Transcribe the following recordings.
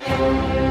Thank you.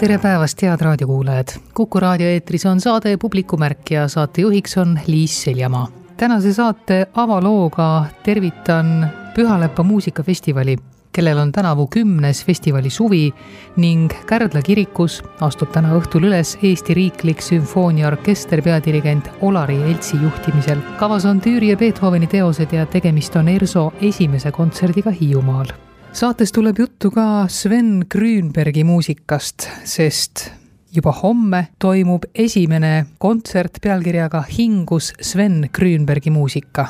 Tere päevast, head raadiokuulajad! kuku raadio eetris on saade Publikumärk ja saatejuhiks on Liis Seljamaa. tänase saate avalooga tervitan Pühalepa muusikafestivali, kellel on tänavu kümnes festivali suvi ning Kärdla kirikus astub täna õhtul üles Eesti Riiklik Sümfooniaorkester peadirigent Olari Eltsi juhtimisel. kavas on Tüüri ja Beethoveni teosed ja tegemist on ERSO esimese kontserdiga Hiiumaal saates tuleb juttu ka Sven Grünbergi muusikast, sest juba homme toimub esimene kontsert pealkirjaga Hingus Sven Grünbergi muusika.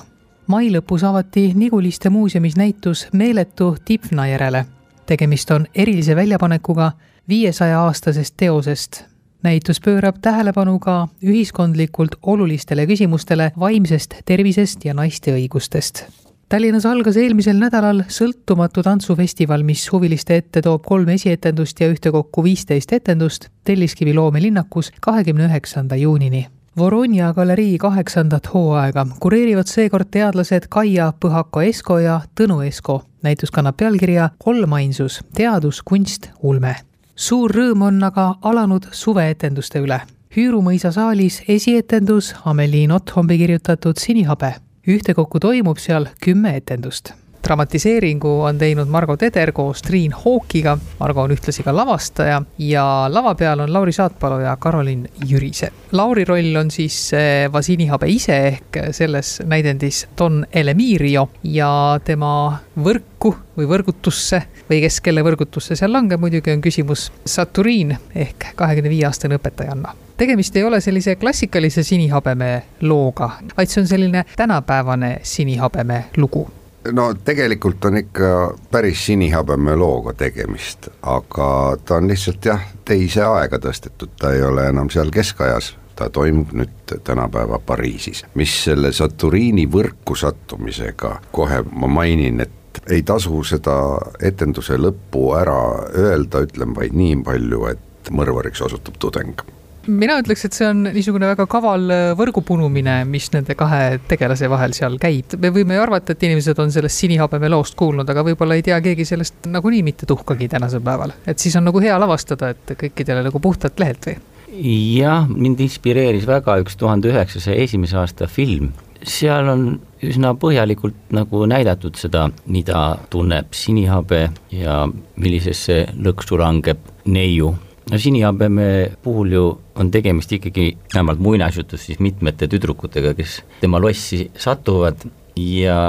mai lõpus avati Niguliste muuseumis näitus Meeletu Tipna järele. tegemist on erilise väljapanekuga viiesaja aastasest teosest. näitus pöörab tähelepanu ka ühiskondlikult olulistele küsimustele vaimsest tervisest ja naiste õigustest Tallinnas algas eelmisel nädalal sõltumatu tantsufestival, mis huviliste ette toob kolm esietendust ja ühtekokku viisteist etendust Telliskivi loomelinnakus kahekümne üheksanda juunini. Voronja galerii kaheksandat hooaega kureerivad seekord teadlased Kaia Põhako-Esko ja Tõnu Esko. näitus kannab pealkirja Kolmainsus, teadus, kunst, ulme. suur rõõm on aga alanud suveetenduste üle. Hüürumõisa saalis esietendus Ameliin Otthombi kirjutatud Sinihabe ühtekokku toimub seal kümme etendust dramatiseeringu on teinud Margo Teder koos Triin Hookiga. Margo on ühtlasi ka lavastaja ja lava peal on Lauri Saatpalu ja Karolin Jürise. Lauri roll on siis eh, Vasinihabe ise ehk selles näidendis Don Elemirio ja tema võrku või võrgutusse või kes kelle võrgutusse seal langeb, muidugi on küsimus Saturiin ehk kahekümne viie aastane õpetajanna tegemist ei ole sellise klassikalise sinihabeme looga, vaid see on selline tänapäevane sinihabeme lugu no tegelikult on ikka päris sinihabeme looga tegemist, aga ta on lihtsalt jah, teise aega tõstetud, ta ei ole enam seal keskajas, ta toimub nüüd tänapäeva Pariisis. mis selle Saturiini võrku sattumisega, kohe ma mainin, et ei tasu seda etenduse lõppu ära öelda, ütlen vaid nii palju, et mõrvariks osutub tudeng mina ütleks, et see on niisugune väga kaval äh, võrgu punumine, mis nende kahe tegelase vahel seal käib. me võime ju arvata, et inimesed on sellest sinihabeme loost kuulnud, aga võib-olla ei tea keegi sellest nagunii mitte tuhkagi tänasel päeval. et siis on nagu hea lavastada, et kõikidele nagu puhtalt lehelt või? jah, mind inspireeris väga üks tuhande üheksasaja esimese aasta film. seal on üsna põhjalikult nagu näidatud seda, mida tunneb sinihabe ja millisesse lõksu langeb neiu no sinihabeme puhul ju on tegemist ikkagi vähemalt muinasjutus siis mitmete tüdrukutega, kes tema lossi satuvad ja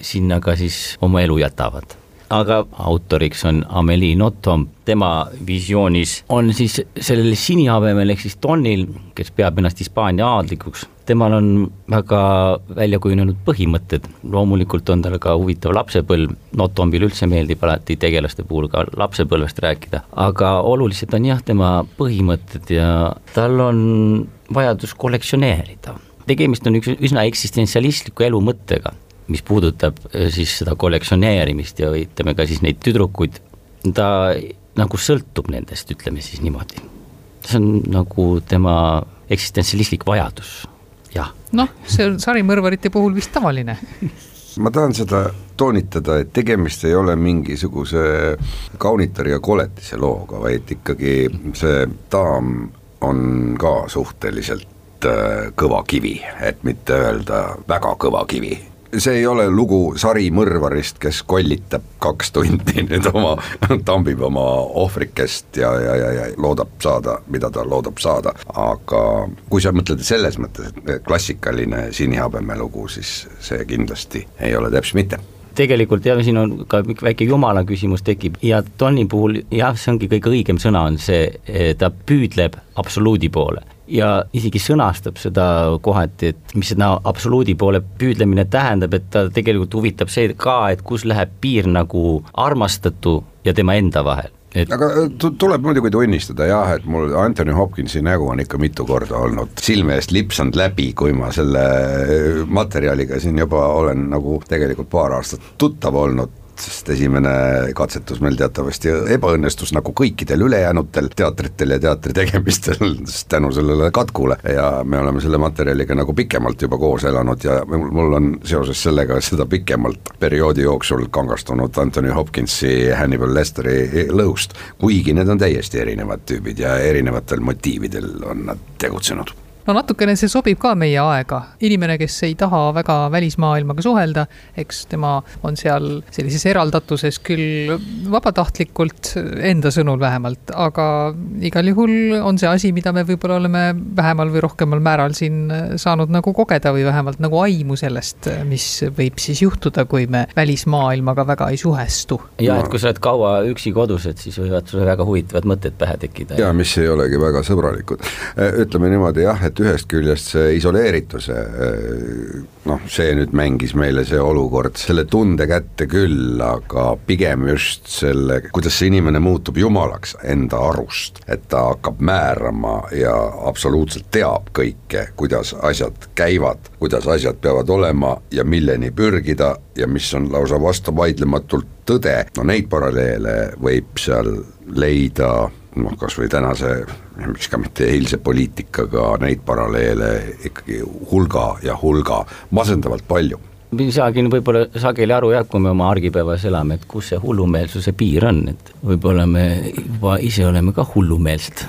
sinna ka siis oma elu jätavad aga autoriks on Amelie Nothomb, tema visioonis on siis sellel sinihabemel ehk siis Donil, kes peab ennast Hispaania aadlikuks, temal on väga välja kujunenud põhimõtted, loomulikult on tal ka huvitav lapsepõlv, Nothombil üldse meeldib alati tegelaste puhul ka lapsepõlvest rääkida, aga olulised on jah, tema põhimõtted ja tal on vajadus kollektsioneerida. Tegemist on üks üsna eksistentsialistliku elu mõttega mis puudutab äh, siis seda kollektsioneerimist ja ütleme ka siis neid tüdrukuid, ta nagu sõltub nendest, ütleme siis niimoodi. see on nagu tema eksistentsialistlik vajadus, jah. noh, see on sarimõrvarite puhul vist tavaline ma tahan seda toonitada, et tegemist ei ole mingisuguse kaunitari ja koletise looga, vaid ikkagi see daam on ka suhteliselt äh, kõva kivi, et mitte öelda väga kõva kivi see ei ole lugu sari mõrvarist, kes kollitab kaks tundi nüüd oma, tambib oma ohvrikest ja, ja, ja, ja loodab saada, mida ta loodab saada, aga kui sa mõtled selles mõttes, et klassikaline sinihabeme lugu, siis see kindlasti ei ole täpselt mitte. Tegelikult jah, siin on ka väike jumala küsimus tekib. Ja Tonni puhul jah, see ongi kõige õigem sõna, on see, ta püüdleb absoluudi poole ja isegi sõnastab seda kohati, et mis seda absoluudi poole püüdlemine tähendab, et ta tegelikult huvitab see ka, et kus läheb piir nagu armastatu ja tema enda vahel. Et aga äh, tuleb muidugi tunnistada jah, et mul Anthony Hopkinsi nägu on ikka mitu korda olnud silme eest lipsanud läbi, kui ma selle äh, materjaliga siin juba olen nagu tegelikult paar aastat tuttav olnud sest esimene katsetus meil teatavasti ebaõnnestus nagu kõikidel ülejäänutel teatritel ja teatri tegemistel tänu sellele katkule. Ja me oleme selle materjaliga nagu pikemalt juba koos elanud ja mul on seoses sellega seda pikemalt perioodi jooksul kangastunud Anthony Hopkinsi Hannibal Lesteri lõust, kuigi need on täiesti erinevad tüübid ja erinevatel motiividel on nad tegutsenud no natukene see sobib ka meie aega, inimene, kes ei taha väga välismaailmaga suhelda, eks tema on seal sellises eraldatuses küll vabatahtlikult, enda sõnul vähemalt, aga igal juhul on see asi, mida me võib-olla oleme vähemal või rohkemal määral siin saanud nagu kogeda või vähemalt nagu aimu sellest, mis võib siis juhtuda, kui me välismaailmaga väga ei suhestu. ja et kui sa oled kaua üksi kodus, et siis võivad sulle väga huvitavad mõtted pähe tekkida. ja mis ei olegi väga sõbralikud, ütleme niimoodi jah, et et ühest küljest see isoleerituse noh, see nüüd mängis meile see olukord selle tunde kätte küll, aga pigem just selle, kuidas see inimene muutub jumalaks enda arust, et ta hakkab määrama ja absoluutselt teab kõike, kuidas asjad käivad, kuidas asjad peavad olema ja milleni pürgida ja mis on lausa vastuvaidlematult tõde, no neid paralleele võib seal leida noh, kas või tänase, miks ka mitte eilse poliitikaga, neid paralleele ikkagi hulga ja hulga, masendavalt palju me ei saagi võib-olla sageli aru jah, kui me oma argipäevas elame, et kus see hullumeelsuse piir on, et võib-olla me juba ise oleme ka hullumeelsed.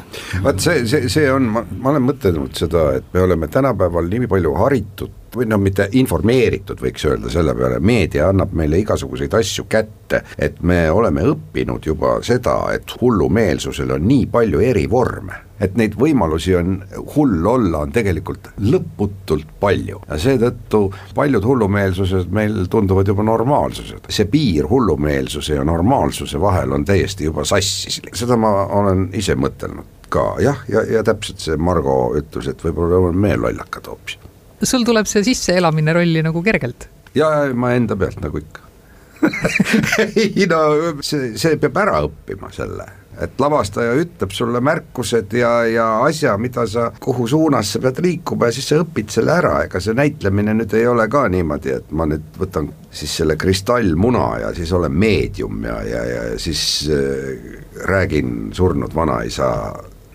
vaat see, see, see on, ma, ma olen mõtelnud seda, et me oleme tänapäeval nii palju haritud või noh, mitte informeeritud, võiks öelda selle peale, meedia annab meile igasuguseid asju kätte, et me oleme õppinud juba seda, et hullumeelsusel on nii palju eri vorme et neid võimalusi on hull olla, on tegelikult lõputult palju. Ja seetõttu paljud hullumeelsused meil tunduvad juba normaalsused. see piir hullumeelsuse ja normaalsuse vahel on täiesti juba sassis, seda ma olen ise mõtelnud ka. Jah, ja, ja täpselt see Margo ütlus, et võib-olla oleme me lollakad hoopis sul tuleb see sisseelamine rolli nagu kergelt? ja, ma enda pealt nagu ikka. Ei no see, see peab ära õppima selle, et lavastaja ütleb sulle märkused ja, ja asja, mida sa, kuhu suunas sa pead liikuma ja siis sa õpid selle ära, ega see näitlemine nüüd ei ole ka niimoodi, et ma nüüd võtan siis selle kristallmuna ja siis olen meedium ja, ja, ja siis äh, räägin surnud vanaisa,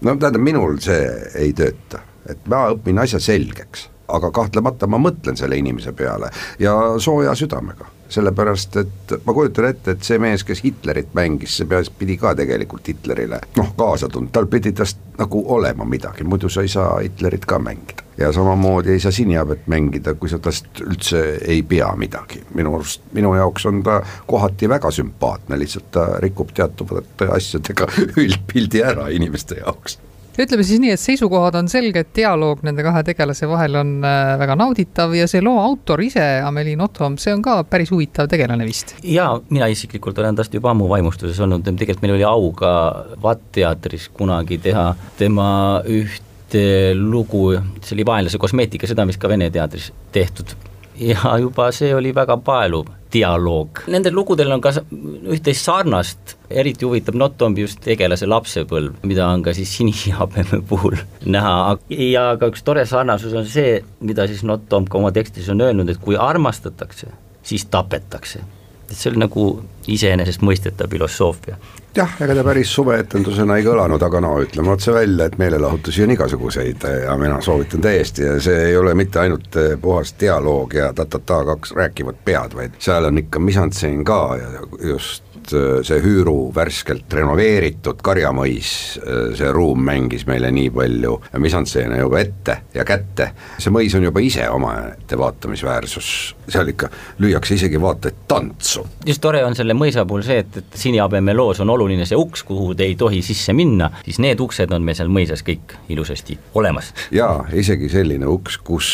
no tähendab, minul see ei tööta, et ma õpin asja selgeks aga kahtlemata ma mõtlen selle inimese peale ja sooja südamega. Sellepärast et ma kujutan ette, et see mees, kes Hitlerit mängis, see peas, pidi ka tegelikult Hitlerile noh, kaasa tundma, tal pidi tast nagu olema midagi, muidu sa ei saa Hitlerit ka mängida. ja samamoodi ei saa Sinihabet mängida, kui sa tast üldse ei pea midagi, minu arust, minu jaoks on ta kohati väga sümpaatne, lihtsalt ta rikub teatavate asjadega üldpildi ära inimeste jaoks ütleme siis nii, et seisukohad on selged, dialoog nende kahe tegelase vahel on äh, väga nauditav ja see loo autor ise, Amelie Nothomb, see on ka päris huvitav tegelane vist. jaa, mina isiklikult olen tast juba ammu vaimustuses olnud, tegelikult meil oli au ka VAT teatris kunagi teha tema ühte lugu, see oli Vaenlase kosmeetika, seda vist ka Vene teatris tehtud ja juba see oli väga paeluv dialoog. Nendel lugudel on ka üht-teist sarnast, eriti huvitab Notombi just tegelase lapsepõlv, mida on ka siis Sinihabeme puhul näha ja ka üks tore sarnasus on see, mida siis Notomb ka oma tekstis on öelnud, et kui armastatakse, siis tapetakse. Et see oli nagu iseenesestmõistetav filosoofia. Jah, ega ta päris suveetendusena ei kõlanud, aga no ütleme otse välja, et meelelahutusi on igasuguseid ja mina soovitan täiesti ja see ei ole mitte ainult eh, puhas dialoog ja ta-ta-ta kaks rääkivad pead, vaid seal on ikka misantseen ka ja just Äh, see Hüüru värskelt renoveeritud karjamõis, äh, see ruum mängis meile nii palju misantseene juba ette ja kätte, see mõis on juba ise omaette vaatamisväärsus, seal ikka lüüakse isegi vaata et tantsu. just tore on selle mõisa puhul see, et, et sinihabemeloos on oluline see uks, kuhu te ei tohi sisse minna, siis need uksed on meil seal mõisas kõik ilusasti olemas. jaa, isegi selline uks, kus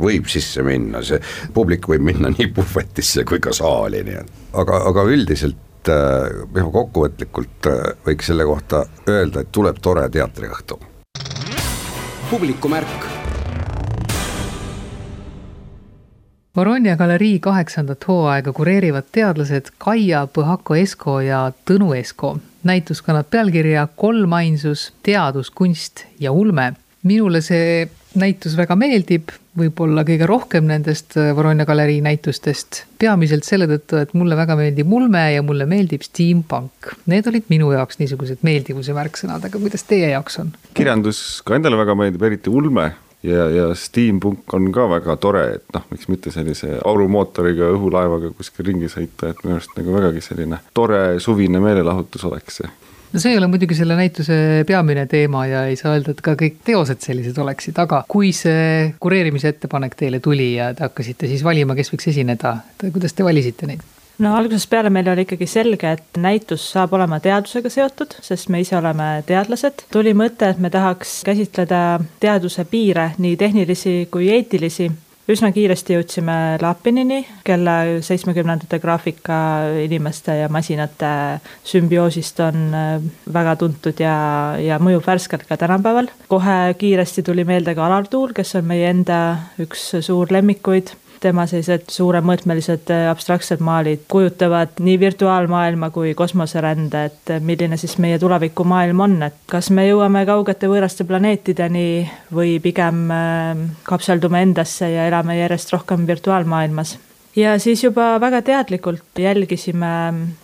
võib sisse minna, see publik võib minna nii puhvetisse kui ka saali, nii et. Aga, aga üldiselt et äh, kokkuvõtlikult äh, võiks selle kohta öelda, et tuleb tore teatriõhtu. publikumärk. Voronja galerii kaheksandat hooaega kureerivad teadlased Kaia Põhako Esko ja Tõnu Esko. näitus kannab pealkirja Kolmainsus, teadus, kunst ja ulme. minule see näitus väga meeldib, võib-olla kõige rohkem nendest äh, Voronja galerii näitustest. peamiselt selle tõttu, et mulle väga meeldib ulme ja mulle meeldib steampunk. Need olid minu jaoks niisugused meeldivuse märksõnad, aga kuidas teie jaoks on? kirjandus ka endale väga meeldib, eriti ulme ja, ja steampunk on ka väga tore, et noh, miks mitte sellise aurumootoriga õhulaevaga kuskil ringi sõita, et minu arust nagu vägagi selline tore suvine meelelahutus oleks see no see ei ole muidugi selle näituse peamine teema ja ei saa öelda, et ka kõik teosed sellised oleksid, aga kui see kureerimise ettepanek teile tuli ja te hakkasite siis valima, kes võiks esineda, kuidas te valisite neid? no algusest peale meil oli ikkagi selge, et näitus saab olema teadusega seotud, sest me ise oleme teadlased. tuli mõte, et me tahaks käsitleda teaduse piire, nii tehnilisi kui eetilisi üsna kiiresti jõudsime Lapinini, kelle seitsmekümnendate graafika inimeste ja masinate sümbioosist on äh, väga tuntud ja, ja mõjub värskelt ka tänapäeval. kohe kiiresti tuli meelde ka Alar Tuul, kes on meie enda üks suur lemmikuid tema sellised suuremõõtmelised äh, abstraktsed maalid kujutavad nii virtuaalmaailma kui kosmoserände, et äh, milline siis meie tulevikumaailm on, et kas me jõuame kaugete võõraste planeetideni või pigem äh, kapseldume endasse ja elame järjest rohkem virtuaalmaailmas. Ja siis juba väga teadlikult jälgisime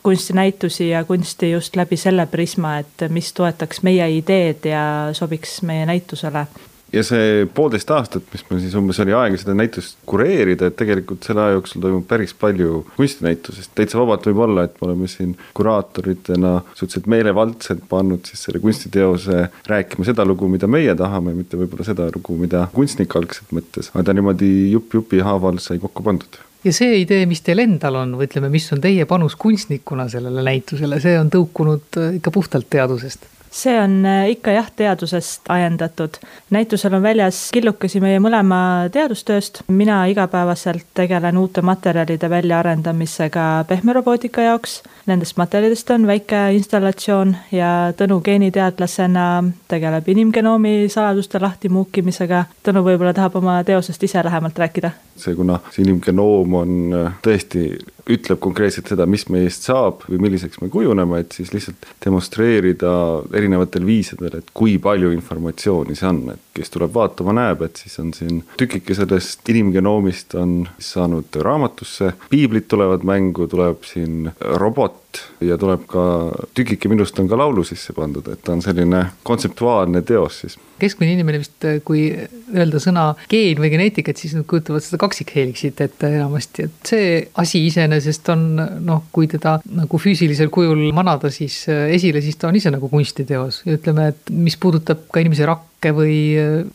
kunstinäitusi ja kunsti just läbi selle prisma, et mis toetaks meie ideed ja sobiks meie näitusele ja see poolteist aastat, mis meil siis umbes oli aega seda näitust kureerida, et tegelikult selle aja jooksul toimub päris palju kunstinäitusest, täitsa vabalt võib olla, et me oleme siin kuraatoritena suhteliselt meelevaldselt pannud siis selle kunstiteose rääkima seda lugu, mida meie tahame, mitte võib-olla seda lugu, mida kunstnik algselt mõtles, aga ta niimoodi jupp jupi haaval sai kokku pandud. Ja see idee, mis teil endal on, või ütleme, mis on teie panus kunstnikuna sellele näitusele, see on tõukunud ikka puhtalt teadusest see on äh, ikka jah, teadusest ajendatud. näitusel on väljas killukesi meie mõlema teadustööst. mina igapäevaselt tegelen uute materjalide väljaarendamisega pehmerobootika jaoks. Nendest materjalidest on väike installatsioon ja Tõnu geeniteadlasena tegeleb inimgenoomi saladuste lahtimuukimisega. Tõnu võib-olla tahab oma teosest ise lähemalt rääkida. see, kuna see inimgenoom on äh, tõesti ütleb konkreetselt seda, mis meist saab või milliseks me kujuneme, et siis lihtsalt demonstreerida erinevatel viisidel, et kui palju informatsiooni see on, et kes tuleb vaatama, näeb, et siis on siin tükike sellest inimgenoomist on saanud raamatusse, piiblid tulevad mängu, tuleb siin robot ja tuleb ka, tükike minust on ka laulu sisse pandud, et ta on selline kontseptuaalne teos siis. keskmine inimene vist, kui öelda sõna geen või geneetika, et siis nad kujutavad seda kaksikheeliksit ette enamasti, et see asi iseenesest on noh, kui teda nagu füüsilisel kujul manada siis esile, siis ta on ise nagu kunstiteos. Ja ütleme, et mis puudutab ka inimese rakke või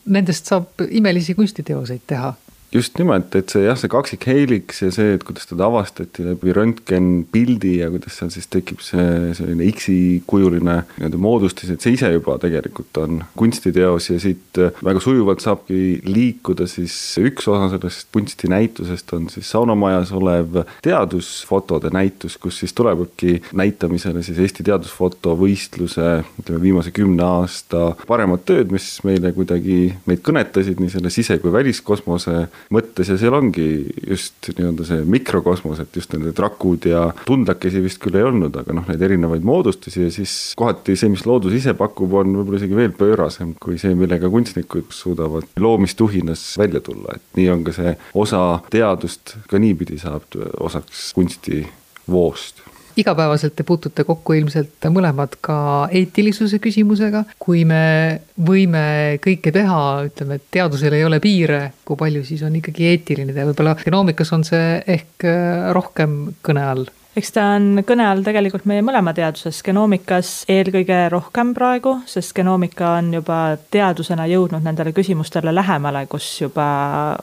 nendest saab imelisi kunstiteoseid teha just nimelt, et see jah, see kaksikheeliks ja see, et kuidas teda avastati läbi röntgenpildi ja kuidas seal siis tekib see selline X-kujuline nii-öelda moodustis, et see ise juba tegelikult on kunstiteos ja siit väga sujuvalt saabki liikuda siis üks osa sellest kunstinäitusest on siis saunamajas olev teadusfotode näitus, kus siis tulebki näitamisele siis Eesti teadusfotovõistluse ütleme viimase kümne aasta paremad tööd, mis meile kuidagi meid kõnetasid nii selle sise- kui väliskosmose mõttes ja seal ongi just nii-öelda see mikrokosmos, et just need rakud ja tundlakesi vist küll ei olnud, aga noh, neid erinevaid moodustusi ja siis kohati see, mis loodus ise pakub, on võib-olla isegi veel pöörasem kui see, millega kunstnikud suudavad loomistuhinas välja tulla, et nii on ka see osa teadust ka niipidi saab osaks kunstivoost igapäevaselt te puutute kokku ilmselt mõlemad ka eetilisuse küsimusega, kui me võime kõike teha, ütleme, et teadusel ei ole piire, kui palju siis on ikkagi eetiline teha, võib-olla genoomikas on see ehk rohkem kõne all eks ta on kõne all tegelikult meie mõlema teaduses, genoomikas eelkõige rohkem praegu, sest genoomika on juba teadusena jõudnud nendele küsimustele lähemale, kus juba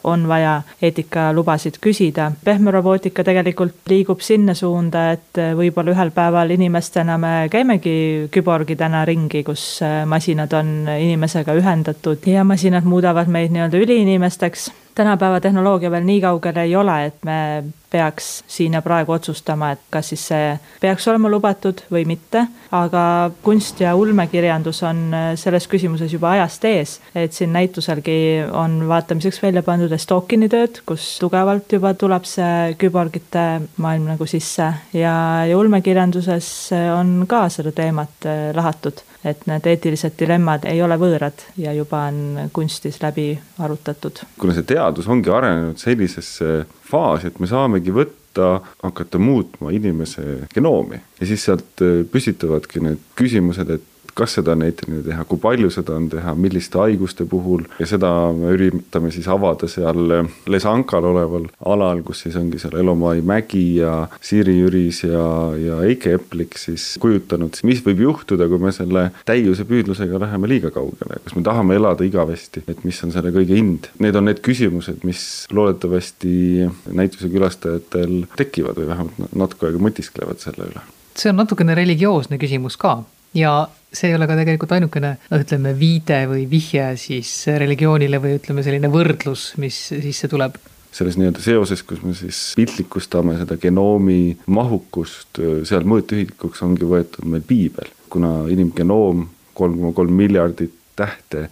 on vaja eetikalubasid küsida. pehme robootika tegelikult liigub sinna suunda, et võib-olla ühel päeval inimestena me käimegi küborgidena ringi, kus masinad on inimesega ühendatud ja masinad muudavad meid nii-öelda üliinimesteks tänapäeva tehnoloogia veel nii kaugel ei ole, et me peaks siin ja praegu otsustama, et kas siis see peaks olema lubatud või mitte, aga kunst ja ulmekirjandus on selles küsimuses juba ajast ees, et siin näituselgi on vaatamiseks välja pandud Estokini tööd, kus tugevalt juba tuleb see küborgite maailm nagu sisse. Ja, ja ulmekirjanduses on ka seda teemat lahatud et need eetilised dilemmad ei ole võõrad ja juba on kunstis läbi arutatud. kuna see teadus ongi arenenud sellisesse faasi, et me saamegi võtta, hakata muutma inimese genoomi ja siis sealt püsitavadki need küsimused, et kas seda on eetiline teha, kui palju seda on teha, milliste haiguste puhul. Ja seda me üritame siis avada seal Lesankal oleval alal, kus siis ongi seal Elomai mägi ja Siiri Jüris ja, ja Eike Eplik siis kujutanud, mis võib juhtuda, kui me selle täiuse püüdlusega läheme liiga kaugele, kas me tahame elada igavesti, et mis on selle kõige hind. Need on need küsimused, mis loodetavasti näituse külastajatel tekivad või vähemalt natuke aega mõtisklevad selle üle. See on natukene religioosne küsimus ka ja see ei ole ka tegelikult ainukene, noh, ütleme viide või vihje siis religioonile või ütleme, selline võrdlus, mis sisse tuleb. Selles nii-öelda seoses, kus me siis piltlikustame seda genoomi mahukust, seal mõõtühikuks ongi võetud meil piibel, kuna inimgenoom, kolm koma kolm miljardit tähte,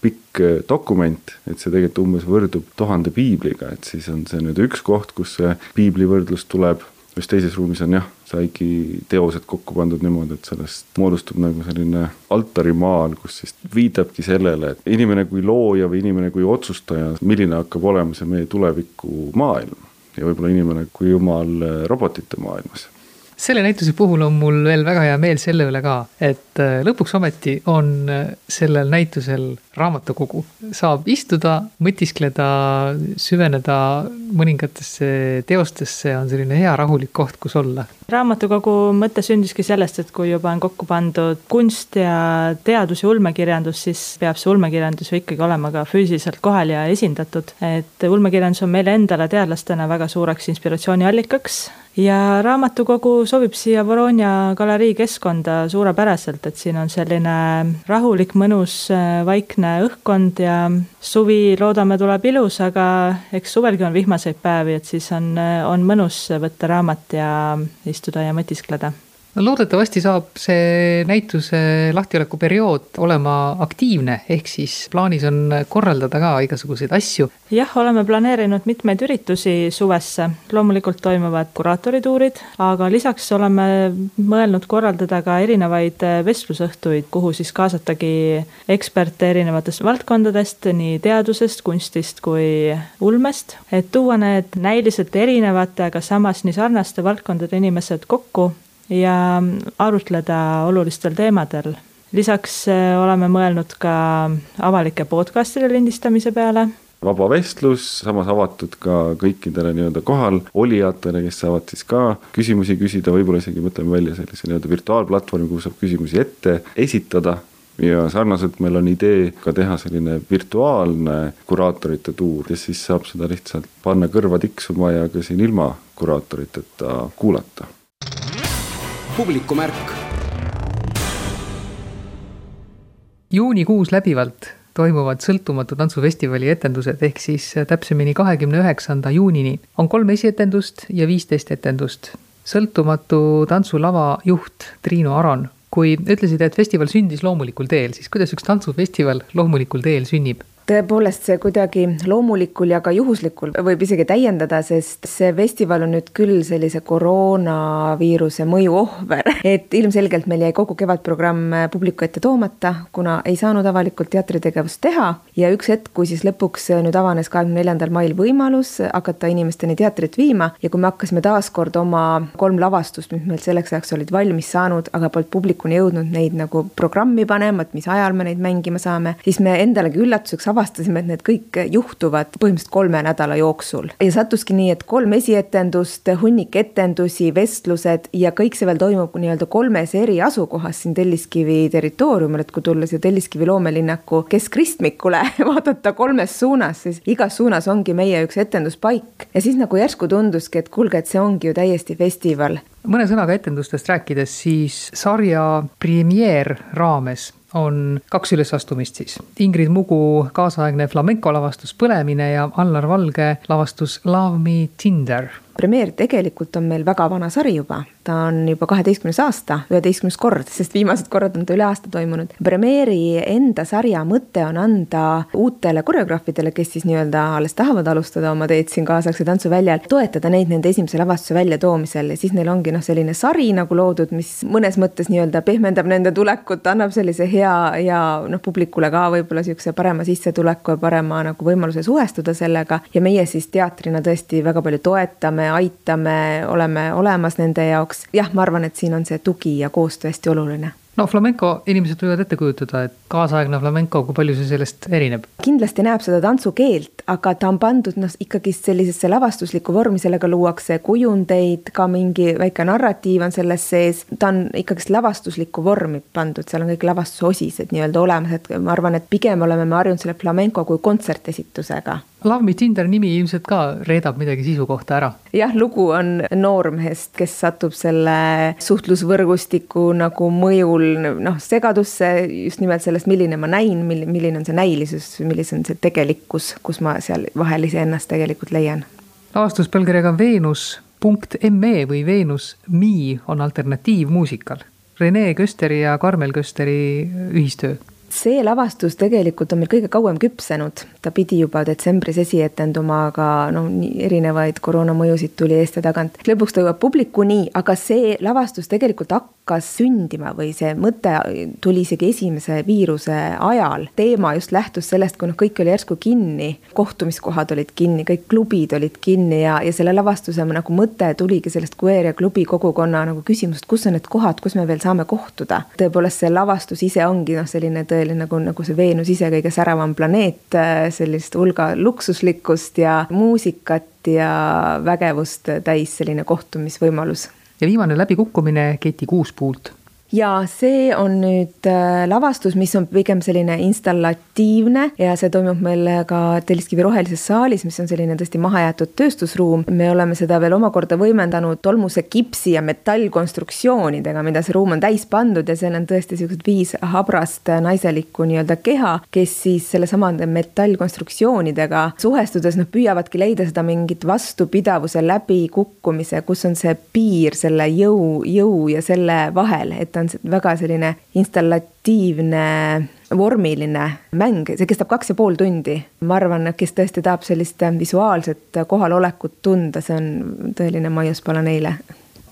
pikk dokument, et see tegelikult umbes võrdub tuhande piibliga, et siis on see nüüd üks koht, kus see piibli võrdlus tuleb, just teises ruumis on jah saigi teosed kokku pandud niimoodi, et sellest moodustub nagu selline altarimaal, kus siis viitabki sellele, et inimene kui looja või inimene kui otsustaja, milline hakkab olema see meie tuleviku maailm. Ja võib-olla inimene kui jumal robotite maailmas selle näituse puhul on mul veel väga hea meel selle üle ka, et äh, lõpuks ometi on äh, sellel näitusel raamatukogu. saab istuda, mõtiskleda, süveneda mõningatesse teostesse, on selline hea rahulik koht, kus olla. raamatukogu mõte sündiski sellest, et kui juba on kokku pandud kunst ja teadus ja ulmekirjandus, siis peab see ulmekirjandus ju ikkagi olema ka füüsiliselt kohal ja esindatud. et ulmekirjandus on meile endale teadlastena väga suureks inspiratsiooniallikaks ja raamatukogu sobib siia Voronia galerii keskkonda suurepäraselt, et siin on selline rahulik, mõnus, vaikne õhkkond ja suvi loodame tuleb ilus, aga eks suvelgi on vihmaseid päevi, et siis on, on mõnus võtta raamat ja istuda ja mõtiskleda no loodetavasti saab see näituse lahtioleku periood olema aktiivne, ehk siis plaanis on korraldada ka igasuguseid asju. jah, oleme planeerinud mitmeid üritusi suvesse, loomulikult toimuvad kuraatorituurid, aga lisaks oleme mõelnud korraldada ka erinevaid vestlusõhtuid, kuhu siis kaasatagi eksperte erinevatest valdkondadest, nii teadusest, kunstist kui ulmest, et tuua need näiliselt erinevate, aga samas nii sarnaste valdkondade inimesed kokku ja arutleda olulistel teemadel. lisaks äh, oleme mõelnud ka avalike podcast'ide lindistamise peale. Vaba vestlus, samas avatud ka kõikidele nii-öelda kohal olijatele, kes saavad siis ka küsimusi küsida, võib-olla isegi mõtleme välja sellise nii-öelda virtuaalplatvormi, kuhu saab küsimusi ette esitada. Ja sarnaselt meil on idee ka teha selline virtuaalne kuraatorite tuur ja siis saab seda lihtsalt panna kõrva tiksuma ja ka siin ilma kuraatoriteta kuulata publikumärk. juunikuus läbivalt toimuvad Sõltumatu tantsufestivali etendused, ehk siis täpsemini kahekümne üheksanda juunini on kolm esietendust ja viisteist etendust. sõltumatu tantsulava juht Triinu Aron, kui ütlesid, et festival sündis loomulikul teel, siis kuidas üks tantsufestival loomulikul teel sünnib? Tõepoolest, see kuidagi loomulikul ja ka juhuslikul võib isegi täiendada, sest see festival on nüüd küll sellise koroonaviiruse mõju ohver, et ilmselgelt meil jäi kogu kevadprogramm publiku ette toomata, kuna ei saanud avalikult teatritegevust teha. Ja üks hetk, kui siis lõpuks nüüd avanes kahekümne neljandal mail võimalus hakata inimesteni teatrit viima. Ja kui me hakkasime taaskord oma kolm lavastust, mis meil selleks ajaks olid valmis saanud, aga polnud publikuni jõudnud neid nagu programmi panema, et mis ajal me neid mängima saame, siis me endalegi üllatuseks avastasime, avastasime, et need kõik juhtuvad põhimõtteliselt kolme nädala jooksul. ja sattuski nii, et kolm esietendust, hunnik etendusi, vestlused ja kõik see veel toimub nii-öelda kolmes eri asukohas siin Telliskivi territooriumil, et kui tulla siia Telliskivi loomelinnaku keskristmikule vaadata kolmes suunas, siis igas suunas ongi meie üks etenduspaik. ja siis nagu järsku tunduski, et kuulge, et see ongi ju täiesti festival mõne sõnaga etendustest rääkides, siis sarja premeer raames on kaks ülesastumist siis. Ingrid Mugu kaasaegne flamenco lavastus Põlemine ja Allar Valge lavastus Love me Tinder. Premeer tegelikult on meil väga vana sari juba. Ta on juba kaheteistkümnes aasta, üheteistkümnes kord, sest viimased korrad on ta üle aasta toimunud. Premiere'i enda sarja mõte on anda uutele koreograafidele, kes siis nii-öelda alles tahavad alustada oma teed siin kaasaegse tantsuväljal, toetada neid nende esimese lavastuse väljatoomisel. Ja siis neil ongi noh, selline sari nagu loodud, mis mõnes mõttes nii-öelda pehmendab nende tulekut, annab sellise hea ja noh, publikule ka võib-olla niisuguse parema sissetuleku ja parema nagu võimaluse suhestuda sellega. Ja meie siis teatrina tõesti väga palju toetame, aitame, oleme olemas nende jaoks jah, ma arvan, et siin on see tugi ja koostöö hästi oluline no flamenco inimesed võivad ette kujutada, et kaasaegne flamenco, kui palju see sellest erineb? kindlasti näeb seda tantsukeelt, aga ta on pandud noh, ikkagist sellisesse lavastuslikku vormi, sellega luuakse kujundeid, ka mingi väike narratiiv on selles sees. ta on ikkagist lavastuslikku vormi pandud, seal on kõik lavastuse osised nii-öelda olemas, et ma arvan, et pigem oleme me harjunud selle flamenco kui kontsertesitusega Love Me Tinder nimi ilmselt ka reedab midagi sisu kohta ära. jah, lugu on noormehest, kes satub selle suhtlusvõrgustiku nagu mõjul noh, segadusse just nimelt sellest, milline ma näin, mil-, milline on see näilisus, milline on see tegelikkus, kus ma seal vahel iseennast tegelikult leian. lavastus pealkirjaga Veenus.me või Veenus Me on alternatiivmuusikal. Rene Kösteri ja Karmel Kösteri ühistöö see lavastus tegelikult on meil kõige kauem küpsenud, ta pidi juba detsembris esietenduma, aga noh, erinevaid koroonamõjusid tuli eest ja tagant. lõpuks ta jõuab publikuni, aga see lavastus tegelikult hakkas sündima või see mõte tuli isegi esimese viiruse ajal. teema just lähtus sellest, kui noh, kõik oli järsku kinni, kohtumiskohad olid kinni, kõik klubid olid kinni ja, ja selle lavastuse nagu mõte tuligi sellest queer ja klubi kogukonna nagu küsimusest, kus on need kohad, kus me veel saame kohtuda. tõepoolest, see lavastus ise ongi noh, selline tõe tõeline nagu, nagu see Veenus ise kõige säravam planeet, äh, sellist hulga luksuslikkust ja muusikat ja vägevust täis selline kohtumisvõimalus. ja viimane läbikukkumine Keti Kuuspuult ja see on nüüd äh, lavastus, mis on pigem selline installatiivne ja see toimub meil ka Telliskivi rohelises saalis, mis on selline tõesti mahajäetud tööstusruum. me oleme seda veel omakorda võimendanud tolmuse kipsi ja metallkonstruktsioonidega, mida see ruum on täis pandud ja seal on tõesti siuksed viis habrast naiselikku nii-öelda keha, kes siis sellesamade metallkonstruktsioonidega suhestudes noh, püüavadki leida seda mingit vastupidavuse läbikukkumise, kus on see piir selle jõu, jõu ja selle vahel, et on väga selline installatiivne vormiline mäng, see kestab kaks ja pool tundi. ma arvan, kes tõesti tahab sellist visuaalset kohalolekut tunda, see on tõeline maius pole neile.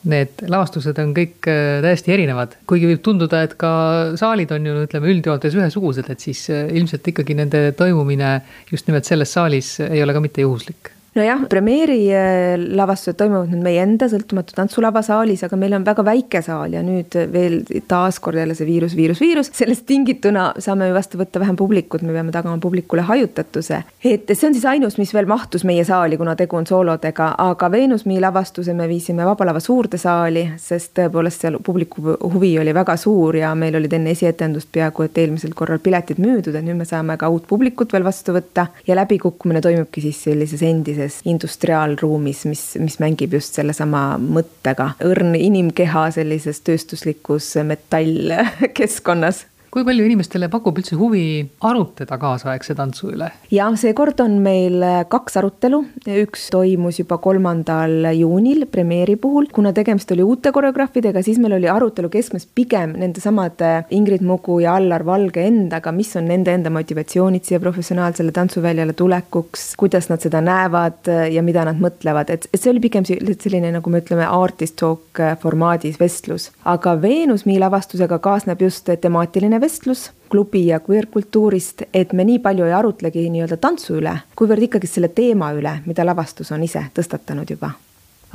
Need lavastused on kõik äh, täiesti erinevad, kuigi võib tunduda, et ka saalid on ju ütleme üldjoontes ühesugused, et siis äh, ilmselt ikkagi nende toimumine just nimelt selles saalis ei ole ka mitte juhuslik nojah, premeeri äh, lavastused toimuvad nüüd meie enda sõltumatu tantsulava saalis, aga meil on väga väike saal ja nüüd veel taaskord jälle see viirus, viirus, viirus. sellest tingituna saame ju vastu võtta vähem publikut, me peame tagama publikule hajutatuse. et see on siis ainus, mis veel mahtus meie saali, kuna tegu on soolodega, aga Veenusmi lavastuse me viisime Vaba Lava suurde saali, sest tõepoolest seal publiku huvi oli väga suur ja meil olid enne esietendust peaaegu et eelmisel korral piletid müüdud, et nüüd me saame ka uut publikut veel vastu võtta ja läbikukkumine toimubki siis sellises endises sellises industriaalruumis, mis, mis mängib just sellesama mõttega. õrn inimkeha sellises tööstuslikus metallkeskkonnas kui palju inimestele pakub üldse huvi arutleda kaasaegse tantsu üle? ja seekord on meil kaks arutelu, üks toimus juba kolmandal juunil premeeri puhul, kuna tegemist oli uute koreograafidega, siis meil oli arutelu keskmes pigem nendesamade Ingrid Mugu ja Allar Valge endaga, mis on nende enda motivatsioonid siia professionaalsele tantsuväljale tulekuks, kuidas nad seda näevad ja mida nad mõtlevad, et, et see oli pigem selline, nagu me ütleme, artist talk formaadis vestlus. aga Veenus Mi lavastusega kaasneb just temaatiline vestlus klubi ja queer-kultuurist, et me nii palju ei arutlegi nii-öelda tantsu üle, kuivõrd ikkagi selle teema üle, mida lavastus on ise tõstatanud juba.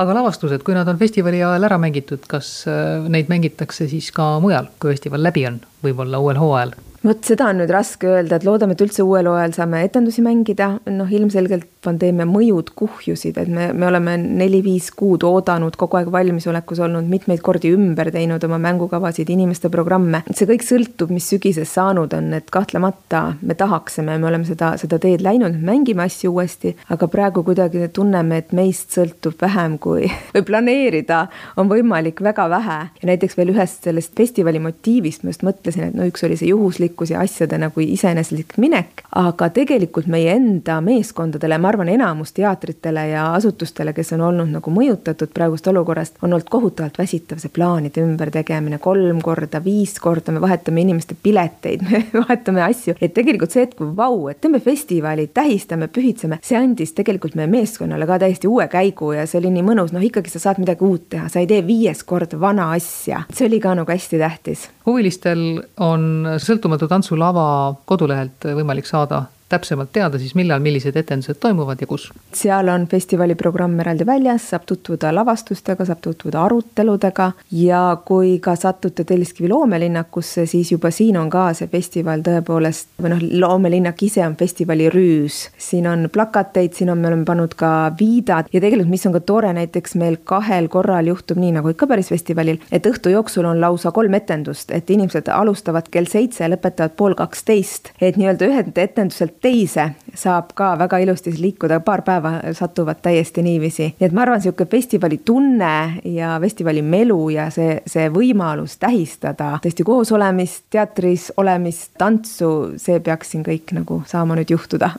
Aga lavastused, kui nad on festivali ajal ära mängitud, kas äh, neid mängitakse siis ka mujal, kui festival läbi on, võib-olla uuel hooajal? vot seda on nüüd raske öelda, et loodame, et üldse uuel hooajal saame etendusi mängida, noh ilmselgelt pandeemia mõjud kuhjusid, et me, me oleme neli-viis kuud oodanud, kogu aeg valmisolekus olnud, mitmeid kordi ümber teinud oma mängukavasid, inimeste programme. see kõik sõltub, mis sügises saanud on, et kahtlemata me tahaksime, me oleme seda, seda teed läinud, mängime asju uuesti, aga praegu kuidagi tunneme, et meist sõltub vähem kui, või planeerida on võimalik väga vähe. ja näiteks veel ühest sellest festivali motiivist ma just mõtlesin, et no üks oli see juhuslik teadlikkus ja asjade nagu iseeneslik minek, aga tegelikult meie enda meeskondadele, ma arvan, enamus teatritele ja asutustele, kes on olnud nagu mõjutatud praegust olukorrast, on olnud kohutavalt väsitav see plaanide ümbertegemine kolm korda, viis korda, me vahetame inimeste pileteid, me vahetame asju, et tegelikult see hetk, vau, et teeme festivali, tähistame, pühitseme, see andis tegelikult meie meeskonnale ka täiesti uue käigu ja see oli nii mõnus, noh ikkagi sa saad midagi uut teha, sa ei tee viies kord vana asja, see oli ka nagu hästi tähtis. huvilistel on sõltumatu tantsulava kodulehelt võimalik saada täpsemalt teada siis, millal millised etendused toimuvad ja kus? seal on festivali programm eraldi väljas, saab tutvuda lavastustega, saab tutvuda aruteludega ja kui ka satute Telliskivi loomelinnakusse, siis juba siin on ka see festival tõepoolest, või noh, loomelinnak ise on festivali rüüs. siin on plakateid, siin on, me oleme pannud ka viidad ja tegelikult, mis on ka tore, näiteks meil kahel korral juhtub nii, nagu ikka päris festivalil, et õhtu jooksul on lausa kolm etendust, et inimesed alustavad kell seitse, lõpetavad pool kaksteist, et nii-öelda ühelt etenduselt teise saab ka väga ilusti liikuda, paar päeva satuvad täiesti niiviisi. nii et ma arvan, niisugune festivali tunne ja festivali melu ja see, see võimalus tähistada tõesti koos olemist, teatris olemist, tantsu, see peaks siin kõik nagu saama nüüd juhtuda.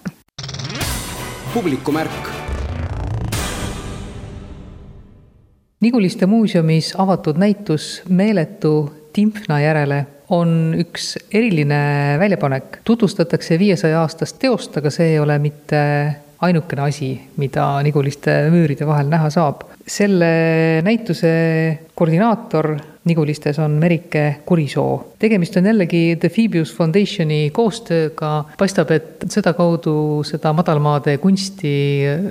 publikumärk Niguliste muuseumis avatud näitus Meeletu Timpna järele on üks eriline väljapanek. tutvustatakse viiesaja aastast teost, aga see ei ole mitte ainukene asi, mida Niguliste müüride vahel näha saab. selle näituse koordinaator Nigulistes on Merike Kurisoo. tegemist on jällegi The Phoebius Foundationi koostööga, paistab, et sedakaudu seda madalmaade kunsti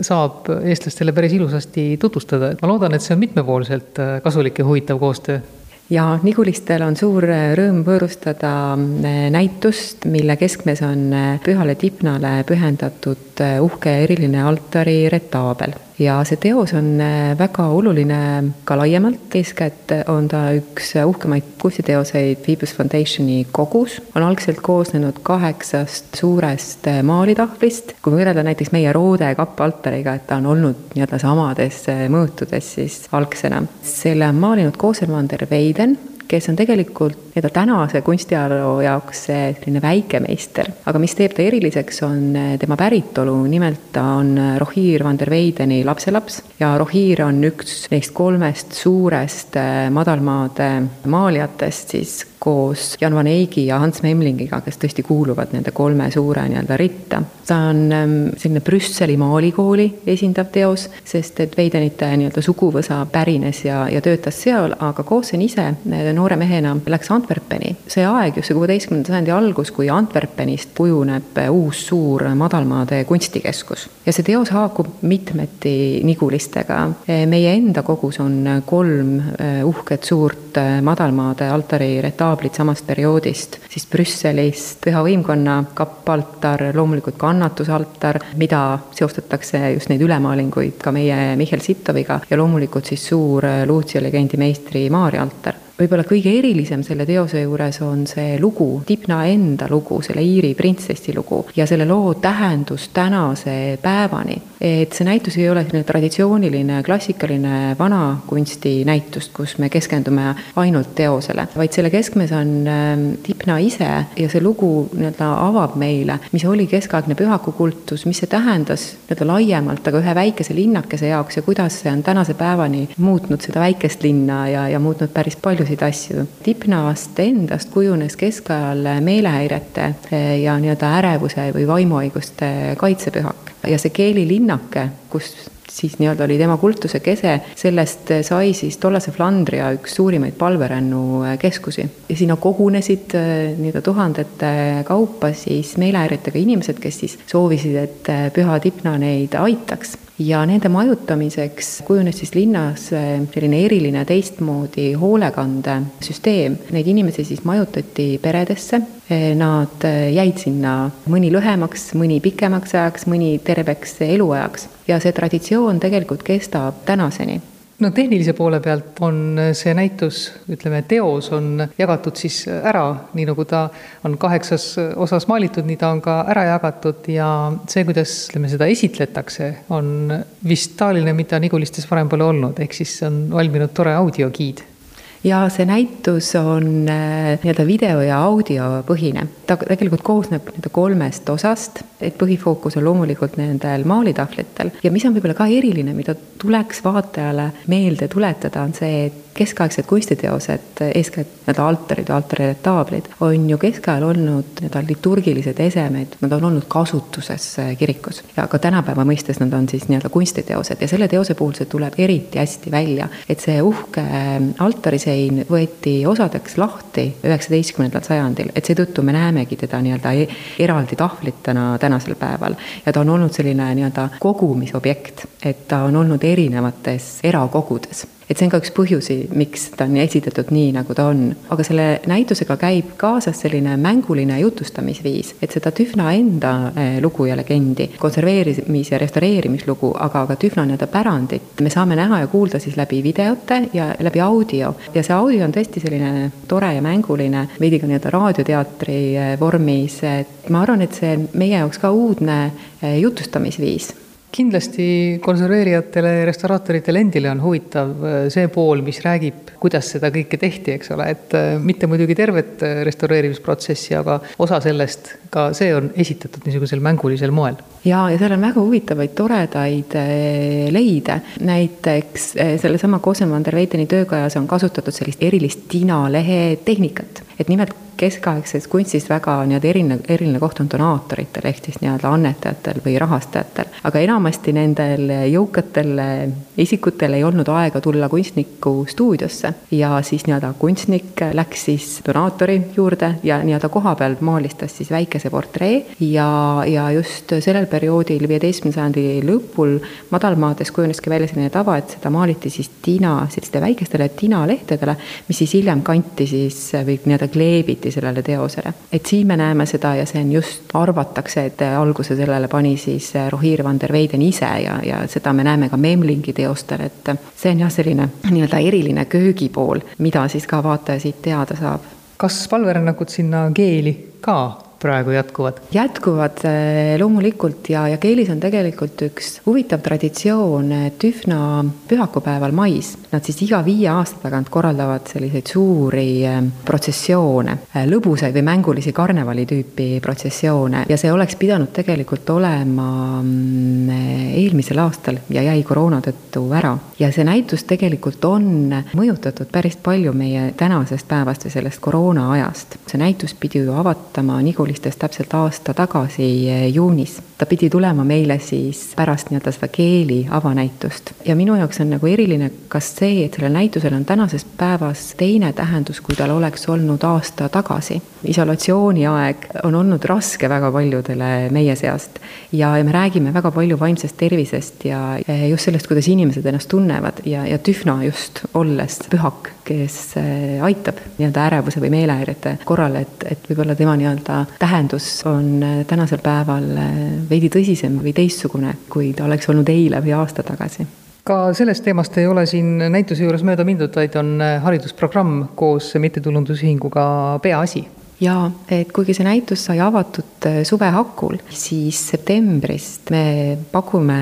saab eestlastele päris ilusasti tutvustada, et ma loodan, et see on mitmepoolselt kasulik ja huvitav koostöö ja Nigulistel on suur äh, rõõm võõrustada äh, näitust, mille keskmes on äh, Pühale Tipnale pühendatud uhke eriline altari retaabel ja see teos on äh, väga oluline ka laiemalt, eeskätt on ta üks uhkemaid kunstiteoseid Phoebus Foundationi kogus, on algselt koosnenud kaheksast suurest äh, maalitahvlist, kui võrrelda näiteks meie Roode kappaltariga, et ta on olnud nii-öelda samades äh, mõõtudes siis algsena. selle on maalinud Koselmander Veiden kes on tegelikult nii-öelda tänase kunstiajaloo jaoks selline väikemeister, aga mis teeb ta eriliseks, on eh, tema päritolu, nimelt ta on eh, Rohir van der Weideni lapselaps. Ja Rohir on üks neist kolmest suurest eh, madalmaade maalijatest siis koos Jan van Eygi ja Hans Memlingiga, kes tõesti kuuluvad nende kolme suure nii-öelda ritta. ta on ähm, selline Brüsseli maalikooli esindav teos, sest et Veidenite nii-öelda suguvõsa pärines ja, ja töötas seal, aga Koosen ise äh, noore mehena läks Antwerpeni. see aeg, see kuueteistkümnenda sajandi algus, kui Antwerpenist kujuneb uus suur madalmaade kunstikeskus. ja see teos haakub mitmeti Nigulistega. Meie enda kogus on kolm uhket suurt madalmaade altari retaali, taablit samast perioodist, siis Brüsselist Püha Võimkonna kappaltar, loomulikult kannatusaltar, mida seostatakse just neid ülemaalinguid ka meie Mihhail Sittoviga ja loomulikult siis suur Luutsia legendi meistri Maarja altar võib-olla kõige erilisem selle teose juures on see lugu, Dipna enda lugu, selle Iiri printsessi lugu ja selle loo tähendus tänase päevani. et see näitus ei ole selline traditsiooniline klassikaline vanakunsti näitus, kus me keskendume ainult teosele, vaid selle keskmes on Dipna ähm, ise ja see lugu nii-öelda avab meile, mis oli keskaegne pühakukultus, mis see tähendas nii-öelda laiemalt, aga ühe väikese linnakese jaoks ja kuidas see on tänase päevani muutnud seda väikest linna ja, ja muutnud päris paljusid asju. Dipnast endast kujunes keskajal meelehäirete eh, ja nii-öelda ärevuse või vaimuhaiguste kaitsepühak ja see keelilinnake, kus siis nii-öelda oli tema kultuse kese, sellest sai siis tollase Flandria üks suurimaid palverännukeskusi. ja sinna kogunesid äh, nii-öelda tuhandete kaupa siis meelehäiretega inimesed, kes siis soovisid, et püha Tipna neid aitaks ja nende majutamiseks kujunes siis linnas äh, selline eriline teistmoodi hoolekandesüsteem. Neid inimesi siis majutati peredesse, nad jäid sinna mõni lühemaks, mõni pikemaks ajaks, mõni terveks eluajaks. Ja see traditsioon tegelikult kestab tänaseni no tehnilise poole pealt on see näitus, ütleme, teos on jagatud siis ära, nii nagu ta on kaheksas osas maalitud, nii ta on ka ära jagatud ja see, kuidas, ütleme, seda esitletakse, on vist taoline, mida Nigulistes varem pole olnud, ehk siis on valminud tore audiogiid ja see näitus on äh, nii-öelda video ja audiopõhine. ta tegelikult koosneb nii-öelda kolmest osast, et põhifookus on loomulikult nendel maalitahvlitel. Ja mis on võib-olla ka eriline, mida tuleks vaatajale meelde tuletada, on see, et keskaegsed kunstiteosed, eeskätt need altarid ja altarirentaablid, on ju keskajal olnud nii-öelda liturgilised esemed, nad on olnud kasutuses äh, kirikus. ja ka tänapäeva mõistes nad on siis nii-öelda kunstiteosed. Ja selle teose puhul see tuleb eriti hästi välja, et see uhke äh, altarisein võeti osadeks lahti üheksateistkümnendal sajandil, et seetõttu me näemegi teda nii-öelda e-, eraldi tahvlitena tänasel päeval. ja ta on olnud selline nii-öelda kogumisobjekt, et ta on olnud erinevates erakogudes et see on ka üks põhjusi, miks ta on esitatud nii, nagu ta on. aga selle näitusega käib kaasas selline mänguline jutustamisviis, et seda Tühna enda eh, lugu ja legendi, konserveerimis- ja restaureerimislugu, aga ka Tühna nii-öelda pärandit me saame näha ja kuulda siis läbi videote ja läbi audio. ja see audio on tõesti selline tore ja mänguline, veidi ka nii-öelda raadioteatri eh, vormis, et ma arvan, et see meie jaoks ka uudne eh, jutustamisviis kindlasti konserveerijatele ja restauraatoritele endile on huvitav äh, see pool, mis räägib, kuidas seda kõike tehti, eks ole, et äh, mitte muidugi tervet äh, restaureerimisprotsessi, aga osa sellest, ka see on esitatud niisugusel mängulisel moel. ja, ja seal on väga huvitavaid, toredaid leide, näiteks sellesama Kosen van der Weideni töökojas on kasutatud sellist erilist tinalehe tehnikat, et nimelt keskaegses kunstis väga nii-öelda eriline, eriline koht on donaatoritel ehk siis nii-öelda annetajatel või rahastajatel. aga enamasti nendel jõukatel isikutel ei olnud aega tulla kunstniku stuudiosse ja siis nii-öelda kunstnik läks siis donaatori juurde ja nii-öelda kohapeal maalistas siis väikese portree ja, ja just sellel perioodil, viieteistkümnenda sajandi lõpul madalmaades kujuneski välja selline tava, et seda maaliti siis tina, selliste väikestele tinalehtedele, mis siis hiljem kanti siis või nii-öelda kleebiti leiti sellele teosele. et siin me näeme seda ja see on just, arvatakse, et alguse sellele pani siis Rohir van der Weyden ise ja, ja seda me näeme ka Memlingi teostel, et see on jah, selline nii-öelda eriline köögipool, mida siis ka vaataja siit teada saab. kas palverännakud sinna keeli ka praegu jätkuvad? jätkuvad eh, loomulikult ja, ja keelis on tegelikult üks huvitav traditsioon, et üsna pühakupäeval mais nad siis iga viie aasta tagant korraldavad selliseid suuri eh, protsessioone, eh, lõbusaid või mängulisi karnevali tüüpi protsessioone ja see oleks pidanud tegelikult olema mm, eelmisel aastal ja jäi koroona tõttu ära. ja see näitus tegelikult on mõjutatud päris palju meie tänasest päevast või sellest koroona ajast. see näitus pidi ju avatama Niguli Koolistest täpselt aasta tagasi eh, juunis. ta pidi tulema meile siis pärast nii-öelda seda keeli avanäitust ja minu jaoks on nagu eriline kas see, et sellel näitusel on tänases päevas teine tähendus, kui tal oleks olnud aasta tagasi. isolatsiooniaeg on olnud raske väga paljudele meie seast ja, ja me räägime väga palju vaimsest tervisest ja eh, just sellest, kuidas inimesed ennast tunnevad ja, ja Tühna just olles pühak, kes eh, aitab nii-öelda ärevuse või meelehäirete korral, et, et võib-olla tema nii-öelda tähendus on äh, tänasel päeval äh, veidi tõsisem või teistsugune, kui ta oleks olnud eile või aasta tagasi. Ka sellest teemast ei ole siin näituse juures mööda mindud, vaid on haridusprogramm koos mittetulundusühinguga Peaasi jaa, et kuigi see näitus sai avatud äh, suve hakul, siis septembrist me pakume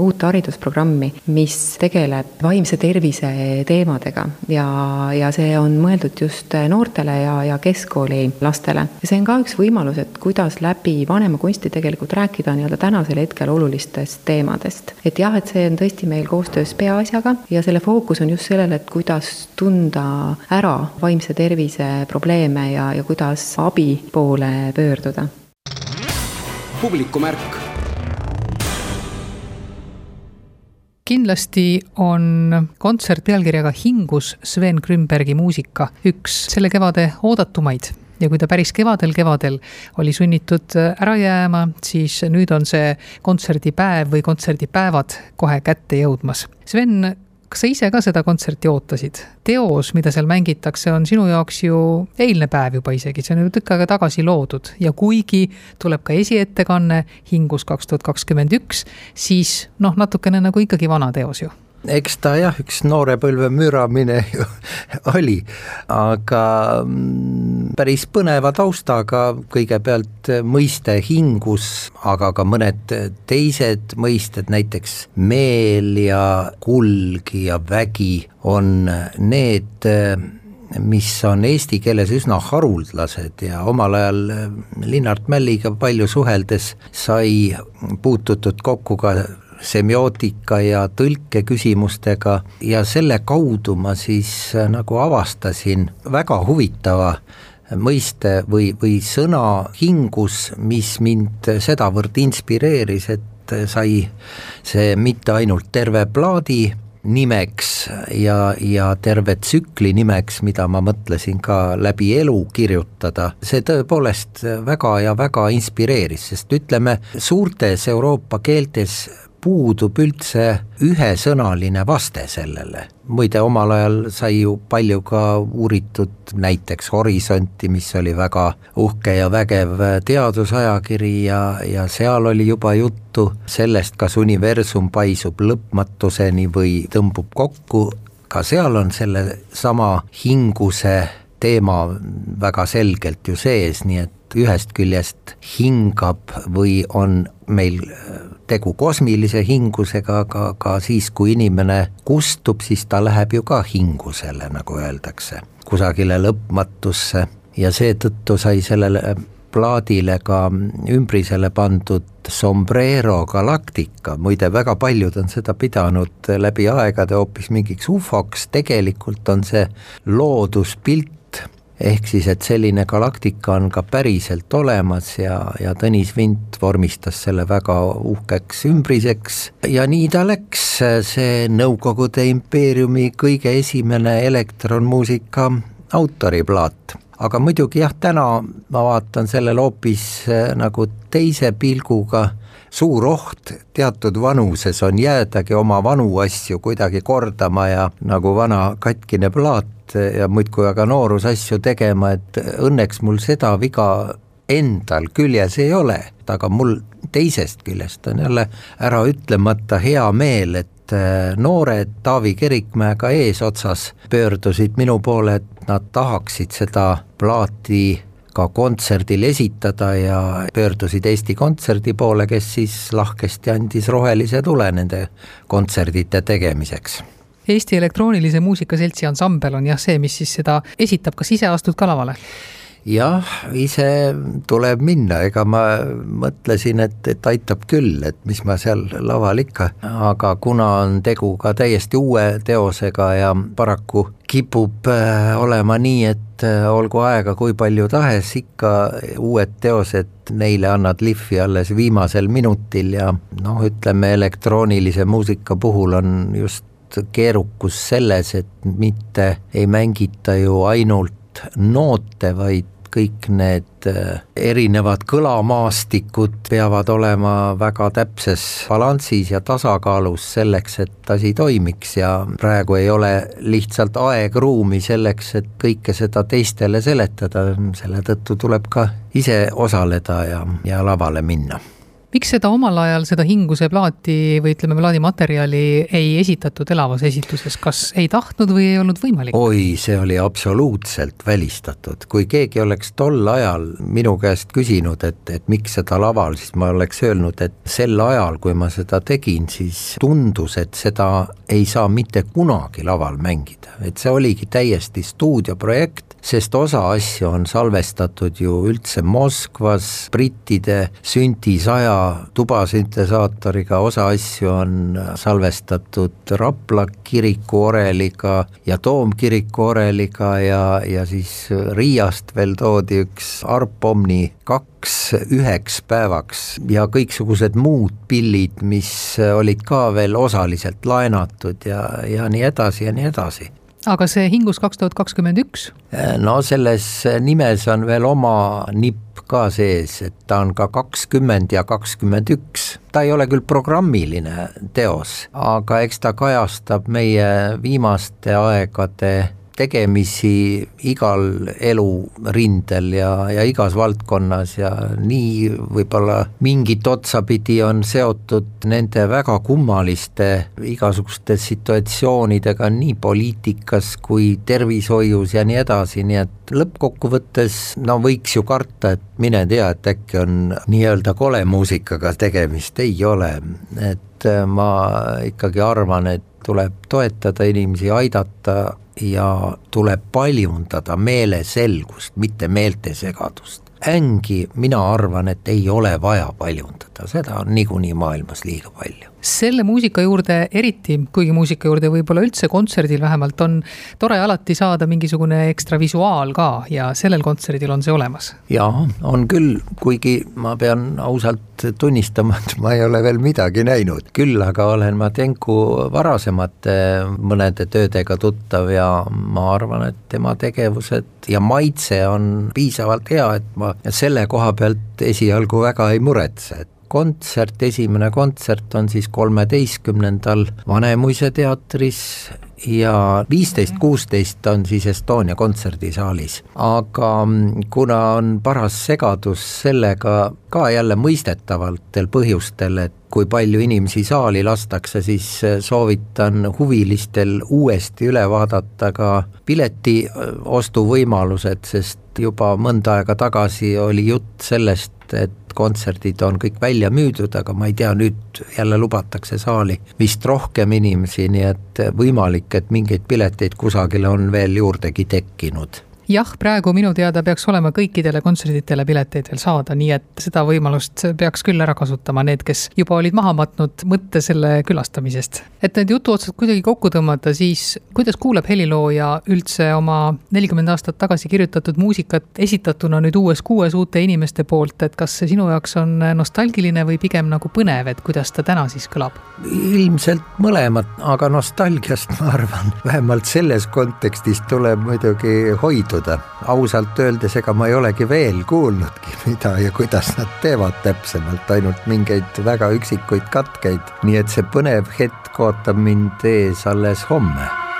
uut haridusprogrammi, mis tegeleb vaimse tervise teemadega ja, ja see on mõeldud just noortele ja, ja keskkooli lastele. ja see on ka üks võimalus, et kuidas läbi vanema kunsti tegelikult rääkida nii-öelda tänasel hetkel olulistest teemadest. et jah, et see on tõesti meil koostöös Peaasjaga ja selle fookus on just sellel, et kuidas tunda ära vaimse tervise probleeme ja, ja kuidas abi poole pöörduda. publikumärk kindlasti on kontsert pealkirjaga Hingus Sven Grünbergi muusika üks selle kevade oodatumaid ja kui ta päris kevadel, kevadel oli sunnitud ära jääma, siis nüüd on see kontserdipäev või kontserdipäevad kohe kätte jõudmas. Sven kas sa ise ka seda kontserti ootasid? teos, mida seal mängitakse, on sinu jaoks ju eilne päev juba isegi, see on ju tükk aega tagasi loodud ja kuigi tuleb ka esiettekanne Hingus kaks tuhat kakskümmend üks, siis noh, natukene nagu ikkagi vana teos ju eks ta jah, üks noore põlve müramine ju oli, aga mm, päris põneva taustaga, kõigepealt mõiste hingus, aga ka mõned teised mõisted, näiteks meel ja kulg ja vägi on need mis on eesti keeles üsna haruldased ja omal ajal Linnart Mälliga palju suheldes sai puututud kokku ka semiootika ja tõlkeküsimustega ja selle kaudu ma siis äh, nagu avastasin väga huvitava mõiste või, või sõna hingus, mis mind sedavõrd inspireeris, et sai see mitte ainult terve plaadi nimeks ja, ja terve tsükli nimeks, mida ma mõtlesin ka läbi elu kirjutada, see tõepoolest väga ja väga inspireeris, sest ütleme, suurtes Euroopa keeltes puudub üldse ühesõnaline vaste sellele. muide, omal ajal sai ju palju ka uuritud näiteks Horisonti, mis oli väga uhke ja vägev teadusajakiri ja, ja seal oli juba juttu sellest, kas universum paisub lõpmatuseni või tõmbub kokku, ka seal on sellesama hinguse teema väga selgelt ju sees, nii et ühest küljest hingab või on meil tegu kosmilise hingusega, aga ka siis, kui inimene kustub, siis ta läheb ju ka hingusele, nagu öeldakse, kusagile lõpmatusse. Ja seetõttu sai sellele plaadile ka ümbrisele pandud Sombrero Galactica, muide väga paljud on seda pidanud läbi aegade hoopis mingiks ufoks, tegelikult on see looduspilt ehk siis, et selline galaktika on ka päriselt olemas ja, ja Tõnis Vint vormistas selle väga uhkeks ümbriseks. Ja nii ta läks, see Nõukogude impeeriumi kõige esimene elektronmuusika autoriplaat. aga muidugi jah, täna ma vaatan sellele hoopis eh, nagu teise pilguga, suur oht teatud vanuses on jäädagi oma vanu asju kuidagi kordama ja nagu vana katkine plaat ja muudkui aga noorusasju tegema, et õnneks mul seda viga endal küljes ei ole, aga mul teisest küljest on jälle ära ütlemata hea meel, et äh, noored Taavi Kerikmäega eesotsas pöördusid minu poole, et nad tahaksid seda plaati ka kontserdil esitada ja pöördusid Eesti Kontserdi poole, kes siis lahkesti andis rohelise tule nende kontserdite tegemiseks Eesti Elektroonilise Muusika Seltsi ansambel on jah see, mis siis seda esitab, kas ise astud ka lavale? jah, ise tuleb minna, ega ma mõtlesin, et, et aitab küll, et mis ma seal laval ikka, aga kuna on tegu ka täiesti uue teosega ja paraku kipub äh, olema nii, et äh, olgu aega kui palju tahes, ikka uued teosed, neile annad lihvi alles viimasel minutil. Ja noh, ütleme elektroonilise muusika puhul on just keerukus selles, et mitte ei mängita ju ainult noote, vaid kõik need äh, erinevad kõlamaastikud peavad olema väga täpses balansis ja tasakaalus selleks, et asi toimiks. Ja praegu ei ole lihtsalt aegruumi selleks, et kõike seda teistele seletada, selle tõttu tuleb ka ise osaleda ja, ja lavale minna miks seda omal ajal, seda hinguse plaati või ütleme, plaadimaterjali ei esitatud elavas esituses, kas ei tahtnud või ei olnud võimalik? oi, see oli absoluutselt välistatud, kui keegi oleks tol ajal minu käest küsinud, et, et miks seda laval, siis ma oleks öelnud, et sel ajal, kui ma seda tegin, siis tundus, et seda ei saa mitte kunagi laval mängida, et see oligi täiesti stuudioprojekt, sest osa asju on salvestatud ju üldse Moskvas brittide Sünti saja tubasüntesaatoriga, osa asju on salvestatud Rapla kiriku oreliga ja Toomkiriku oreliga ja, ja siis Riiast veel toodi üks Arp Omni kaks üheks päevaks. Ja kõiksugused muud pillid, mis olid ka veel osaliselt laenatud ja, ja nii edasi ja nii edasi aga see Hingus kaks tuhat kakskümmend üks? no selles nimes on veel oma nipp ka sees, et ta on ka kakskümmend ja kakskümmend üks. ta ei ole küll programmiline teos, aga eks ta kajastab meie viimaste aegade tegemisi igal elurindel ja, ja igas valdkonnas ja nii võib-olla mingit otsapidi on seotud nende väga kummaliste igasuguste situatsioonidega nii poliitikas kui tervishoius ja nii edasi, nii et lõppkokkuvõttes no võiks ju karta, et mine tea, et äkki on nii-öelda kole muusikaga tegemist, ei ole, et ma ikkagi arvan, et tuleb toetada inimesi, aidata ja tuleb paljundada meeleselgust, mitte meeltesegadust. ängi mina arvan, et ei ole vaja paljundada, seda on niikuinii maailmas liiga palju. Selle muusika juurde eriti, kuigi muusika juurde võib-olla üldse kontserdil vähemalt on tore alati saada mingisugune ekstra visuaal ka ja sellel kontserdil on see olemas. jaa, on küll, kuigi ma pean ausalt tunnistama, et ma ei ole veel midagi näinud, küll aga olen ma Tenku varasemate mõnede töödega tuttav ja ma arvan, et tema tegevused ja maitse on piisavalt hea, et ma selle koha pealt esialgu väga ei muretse, et kontsert, esimene kontsert on siis kolmeteistkümnendal Vanemuise teatris ja viisteist, kuusteist on siis Estonia kontserdisaalis. aga kuna on paras segadus sellega ka jälle mõistetavatel põhjustel, et kui palju inimesi saali lastakse, siis soovitan huvilistel uuesti üle vaadata ka pileti ostuvõimalused, sest juba mõnda aega tagasi oli jutt sellest, et kontserdid on kõik välja müüdud, aga ma ei tea, nüüd jälle lubatakse saali vist rohkem inimesi, nii et võimalik, et mingeid pileteid kusagile on veel juurdegi tekkinud jah, praegu minu teada peaks olema kõikidele kontserditele pileteid veel saada, nii et seda võimalust peaks küll ära kasutama need, kes juba olid maha matnud mõtte selle külastamisest. et need jutuotsad kuidagi kokku tõmmata, siis kuidas kuuleb helilooja üldse oma nelikümmend aastat tagasi kirjutatud muusikat esitatuna nüüd uues kuues uute inimeste poolt, et kas see sinu jaoks on nostalgiline või pigem nagu põnev, et kuidas ta täna siis kõlab? ilmselt mõlemat, aga nostalgiast ma arvan, vähemalt selles kontekstis tuleb muidugi hoiduda uskuda. ausalt öeldes, ega ma ei olegi veel kuulnudki, mida ja kuidas nad teevad täpsemalt, ainult mingeid väga üksikuid katkeid, nii et see põnev hetk ootab mind ees alles homme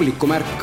publiku märk